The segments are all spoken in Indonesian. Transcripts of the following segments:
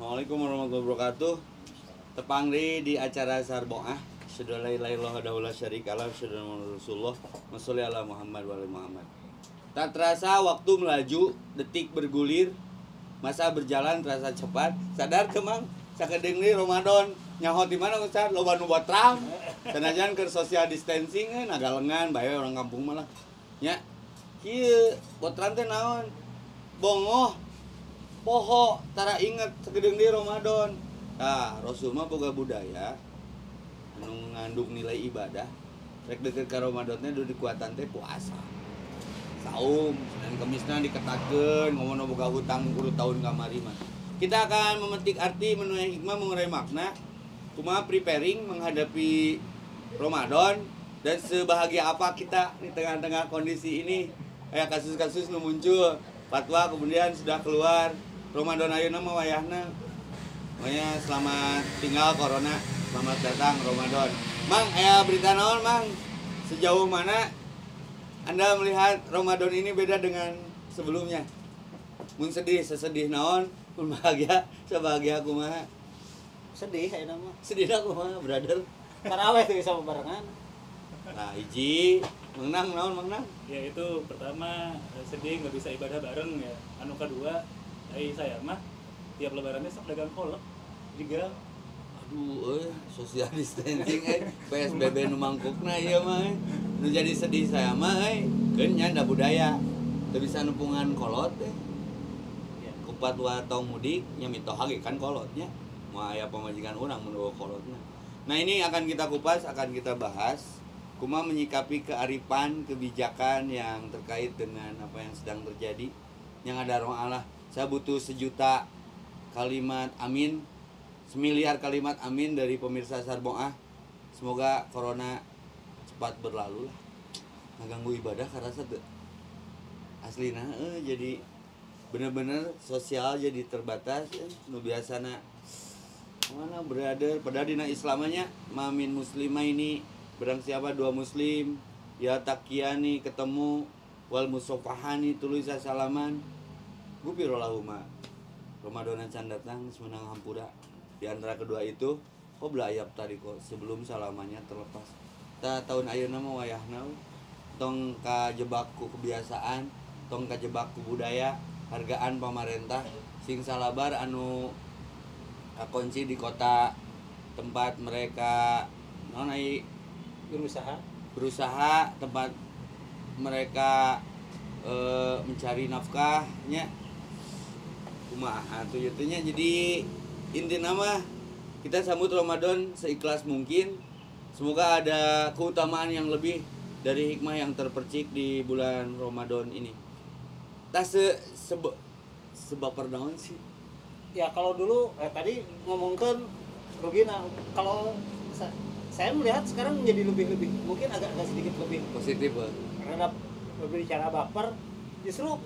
Assalamualaikum warahmatullahi wabarakatuh. Tepang di acara Sarboah. Sudah la ilaha illallah wahdahu syarikalah, sudah Rasulullah, Masya ala Muhammad wa ali Muhammad. Tak terasa waktu melaju, detik bergulir, masa berjalan terasa cepat. Sadar kemang, sakedeng deui Ramadan nyaho di mana Ustaz? Loba nu botram. Sanajan ke social distancing eh, naga lengan, bae orang kampung malah. Nya, kieu botram teh naon? Bongoh, poho tara inget segedeng di Ramadan. Nah Rasul mah boga budaya anu ngandung nilai ibadah. Rek deket ke Ramadannya dulu dikuatan teh puasa. Saum dan kemisna diketakeun ngomong boga hutang kudu tahun kamari mah. Kita akan memetik arti menuai hikmah mengurai makna. Cuma preparing menghadapi Ramadan dan sebahagia apa kita di tengah-tengah kondisi ini. Kayak kasus-kasus muncul fatwa kemudian sudah keluar Ramadan ayeuna mah wayahna Pokoknya selamat tinggal corona, selamat datang Ramadan. Mang, aya berita naon, Mang? Sejauh mana Anda melihat Ramadan ini beda dengan sebelumnya? Mun sedih, sesedih naon, mun bahagia, sebahagia kumaha. sedih kayak nama Sedih aku mah, brother. taraweh tuh bisa barengan Nah, hiji, menang naon, menang. ya itu pertama eh, sedih nggak bisa ibadah bareng ya anu kedua ai saya mah tiap lebarannya sok dagang kolak juga Aduh, eh, social distancing eh PSBB nu mangkukna ieu mah. eh. Nu jadi sedih saya mah eh keun nya da budaya. Teu bisa numpungan kolot eh. ya Kupat tong mudik nya mitoha ge kan kolotnya. Mau aya pamajikan urang mun bawa kolotna. Nah, ini akan kita kupas, akan kita bahas kuma menyikapi kearifan, kebijakan yang terkait dengan apa yang sedang terjadi. Yang ada roh Allah. Saya butuh sejuta kalimat amin semiliar kalimat amin dari pemirsa Sarboah semoga corona cepat berlalu lah. Ngaganggu ibadah karena satu aslina eh, jadi bener-bener sosial jadi terbatas eh, nu biasana mana brother padahal dina islamanya mamin muslimah ini berang siapa? Dua muslim ya takiani ketemu wal musofahani tulis salaman gupiro lahuma Ramadan can datang semenang hampura. Di antara kedua itu belayap tadi kok sebelum salamannya terlepas? Ta tahun ayeuna mah wayahna tong kajebakku kebiasaan tong kajebakku budaya hargaan pemerintah sing salabar anu kakunci di kota tempat mereka non ai? Berusaha. Berusaha tempat mereka eh, mencari nafkahnya kumaha tuh itunya jadi inti nama kita sambut Ramadan seikhlas mungkin. Semoga ada keutamaan yang lebih dari hikmah yang terpercik di bulan Ramadan ini. Tak se sebe sebab perdaun sih? Ya kalau dulu eh, tadi ngomongkan Rugina kalau sa- saya melihat sekarang menjadi lebih lebih mungkin agak agak sedikit lebih. Positif terhadap berbicara baper. Justru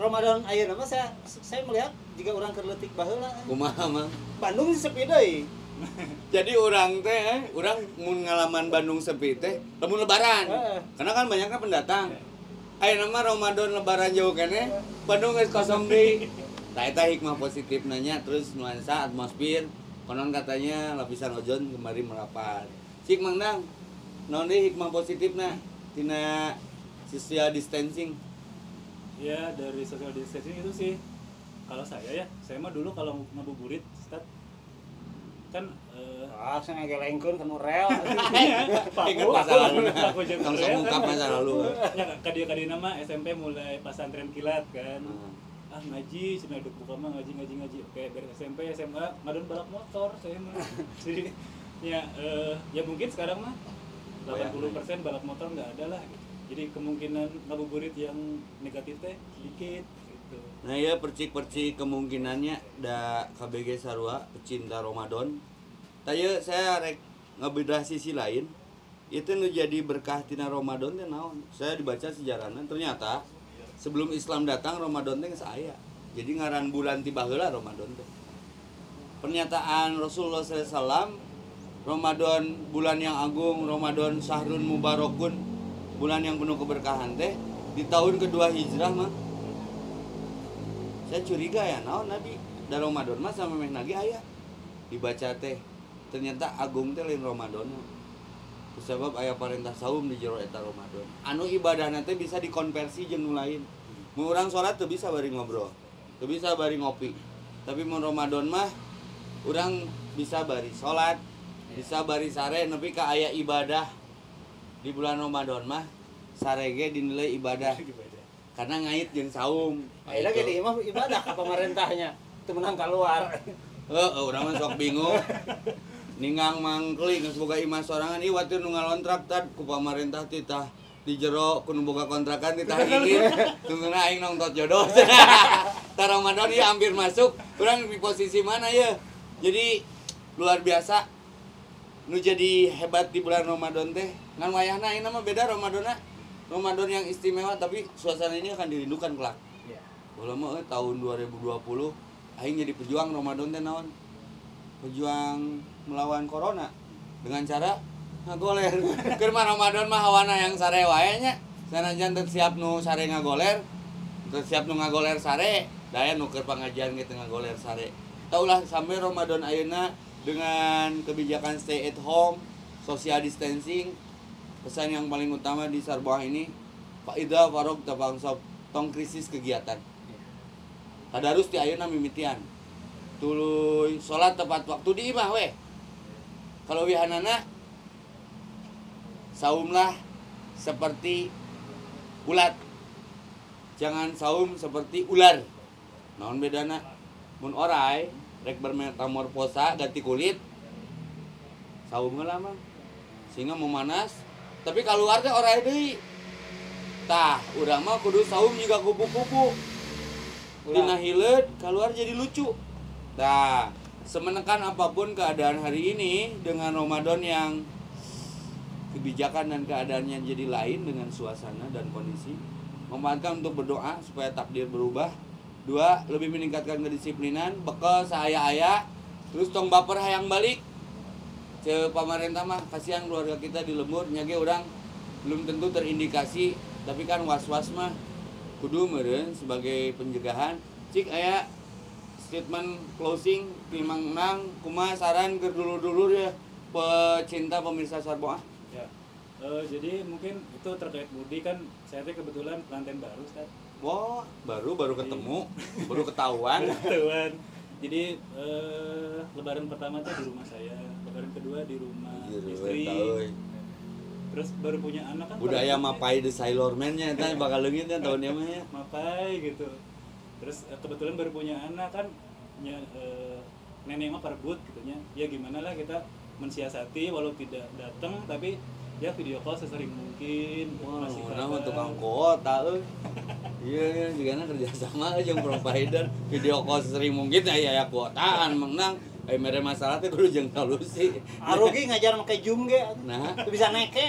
Ramadan ayeuna mah saya saya melihat jika orang kerletik baheula kumaha mang? Bandung sepi deui jadi orang teh eh, orang mun ngalaman Bandung sepi teh lamun lebaran. Karena kan banyaknya pendatang. Ayo nama Ramadan lebaran jauh kene Bandung geus kosong deui Nah, eta hikmah positif nanya terus nuansa atmosfer. Konon katanya lapisan ozon kembali merapat. Sik mangdang naon deui hikmah positifna? Tina social distancing ya dari social distancing itu sih. Kalau saya ya saya mah dulu kalau ngabuburit Ustaz, kan eh, ah saya ngelengkeun kan rel Ingat masa lalu. Aku jeung ungkap kan. masa lalu. Ya kadia kadia nama SMP mulai pesantren kilat kan. Nah, ah ngaji cina duduk buka mah ngaji ngaji ngaji. Oke dari SMP SMA ngadon balap motor saya mah. Jadi ya eh, ya mungkin sekarang mah 80% balap motor nggak ada lah gitu. Jadi kemungkinan ngabuburit yang negatif teh sedikit gitu Nah ya percik-percik kemungkinannya da KBG Sarua pecinta Ramadan. Taya saya rek ngebedah sisi lain. Itu nu jadi berkah tina Ramadan teh naon? Saya dibaca sejarahnya ternyata sebelum Islam datang Ramadan teh geus aya. Jadi ngaran bulan tiba heula Ramadan teh. Pernyataan Rasulullah SAW Ramadan bulan yang agung, Ramadan sahrun mubarakun, bulan yang penuh keberkahan teh di tahun kedua hijrah mah saya curiga ya naon nabi? Da Ramadan mah sama meh nage aya. Dibaca teh ternyata agung teh lain Ramadan sebab aya perintah saum di jero eta Ramadan. Anu ibadah teh bisa dikonversi jeung lain. Mun urang salat teu bisa bari ngobrol teu bisa bari ngopi. Tapi mun Ramadan mah urang bisa bari salat bisa bari sare nepi ka aya ibadah di bulan Ramadan mah sare ge dinilai ibadah karena ngait jeung saum Akhirnya jadi imam ibadah ke pemerintahnya itu menang keluar Heeh, urang mah sok bingung. Ningang mangkli geus boga imah sorangan ieu watir nu ngalontrak tad ku pamarentah ti tah di jero ku nu boga kontrakan di tah ini. Tungguna aing nongtot jodoh. Tah Ramadan ieu hampir masuk, urang di posisi mana ya? Jadi luar biasa. Nu jadi hebat di bulan Ramadan teh, ngan wayahna ayeuna mah beda Ramadanna. Ramadan yang istimewa tapi suasana ini akan dirindukan kelak. Iya. Kalau mau eh, tahun 2020 aing jadi pejuang Ramadan teh naon? Pejuang melawan corona dengan cara ngagoler. Keur mah Ramadan mah hawana yang sare wae. Sanajan teu siap nu sare ngagoler, teu siap nu ngagoler sare, daya nu keur pangajian gitu ngagoler sare. Taulah sampai Ramadan ayeuna dengan kebijakan stay at home, social distancing, pesan yang paling utama di Sarboah ini Pak Ida Farok Tabang Sob tong krisis kegiatan. Tadarus ti ayeuna mimitian. Tuluy salat tepat waktu di imah we kalau wihanana saumlah seperti ulat. Jangan saum seperti ular. Naon bedana? Mun orai rek bermetamorfosa ganti kulit. Saum lama sehingga memanas tapi keluar teh orai deui tah urang mah kudu saum juga kupu-kupu. Dina hileud keluar jadi lucu. Nah semenekan apa pun keadaan hari ini dengan Ramadan yang kebijakan dan keadaannya jadi lain dengan suasana dan kondisi memanfaatkan untuk berdoa supaya takdir berubah dua lebih meningkatkan kedisiplinan bekal saya-aya terus tong baper hayang balik ke pemerintah mah kasihan keluarga kita di lembur nyage orang belum tentu terindikasi tapi kan was-was mah kudu meureun sebagai pencegahan cik aya statement closing timang nang kumaha saran ke dulu-dulu ya pecinta pemirsa Sarboah Ya. Eh, jadi mungkin itu terkait Budi kan saya kebetulan pengantin baru Ustaz. Wah baru baru ketemu baru ketahuan Tuan. Jadi eh, lebaran pertama tuh di rumah saya, lebaran kedua di rumah istri. Terus baru punya anak kan budaya mapai the Sailor Man nya eta bakal leungit ya tahunnya mah ya mapai gitu. Terus eh, kebetulan baru punya anak kan nya, eh, nenek mah perebut gitu nya. Ya gimana lah kita mensiasati walau tidak datang tapi ya video call sesering mungkin mana mah kabar. tukang kuota euy. Iya, iya, juga kerja sama aja provider video call sering mungkin ya ya kuotaan menang. Eh mere masalah teh kudu jeung solusi. Arugi ngajar make Zoom ge Nah, Tuh bisa neke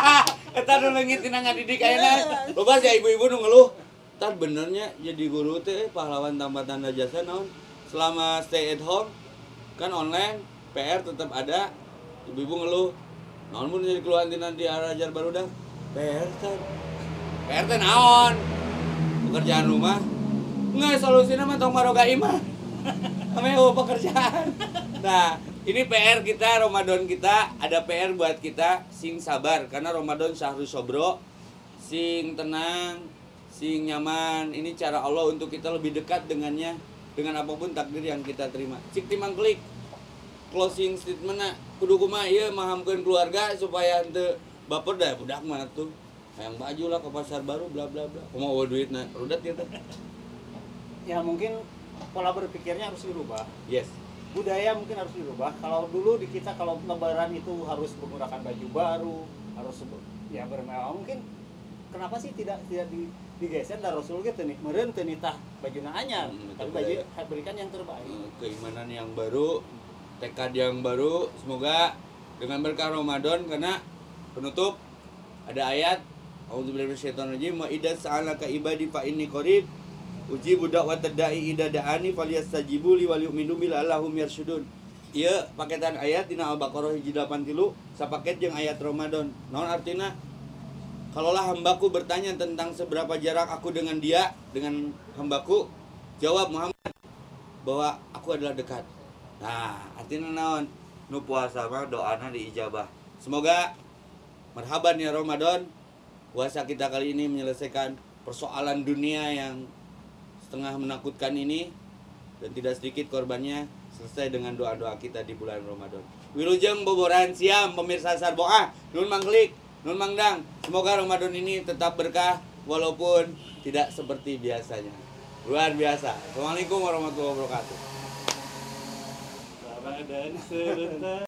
eta nu leungit tina ngadidik ayeuna. Loba ya ibu-ibu nu ngeluh. Tar benernya jadi guru teh pahlawan tanpa tanda jasa naon? Selama stay at home kan online PR tetap ada. Ibu-ibu ngeluh. Naon mun jadi keluhan tina di ajar baru dah. PR kan. PR teh naon? Pekerjaan rumah. Nggak solusinya mah tong maroga imah. Oh, pekerjaan. Nah, ini PR kita Ramadan kita ada PR buat kita sing sabar karena Ramadan syahrul sobro sing tenang sing nyaman ini cara Allah untuk kita lebih dekat dengannya dengan apa pun takdir yang kita terima cik timang klik closing statement na kudu kumaha ieu mahamkeun keluarga supaya henteu baper dah budak mah tuh yang baju lah ke pasar baru bla bla bla. Kumaha eueuh duitna rudat ya teh ya mungkin pola berpikirnya harus dirubah. Yes. Budaya mungkin harus dirubah. Kalau dulu di kita kalau lebaran itu harus menggunakan baju baru harus ya bermewah. Mungkin kenapa sih tidak tidak di, digeser dari Rasul gitu nih? Meren teu nitah bajuna anyar. Hmm, tapi baju berikan yang terbaik. Eh, keimanan yang baru, tekad yang baru. Semoga dengan berkah Ramadan karena penutup ada ayat Auzubillahi minasyaitonirrajim wa idza sa'alaka ibadi fa inni qarib ujibu da'watad da'i idza da'ani falyastajibu li wal yu'minu bil allahum. Ieu paketan ayat dina Al-Baqarah hiji 83 sapaket jeung ayat Ramadan. Naon artinya? Kalaulah hambaku bertanya tentang seberapa jarak aku dengan dia, dengan hambaku, jawab Muhammad bahwa aku adalah dekat. Nah, artinya naon? Nu puasa mah doana diijabah. Semoga marhaban ya Ramadan. Puasa kita kali ini menyelesaikan persoalan dunia yang setengah menakutkan ini dan tidak sedikit korbannya selesai dengan doa-doa kita di bulan Ramadan. Wilujeng boboran siam pemirsa Sarboah, nun mangklik, nun mangdang. Semoga Ramadan ini tetap berkah walaupun tidak seperti biasanya. Luar biasa. Assalamualaikum warahmatullahi wabarakatuh. bad dad said that.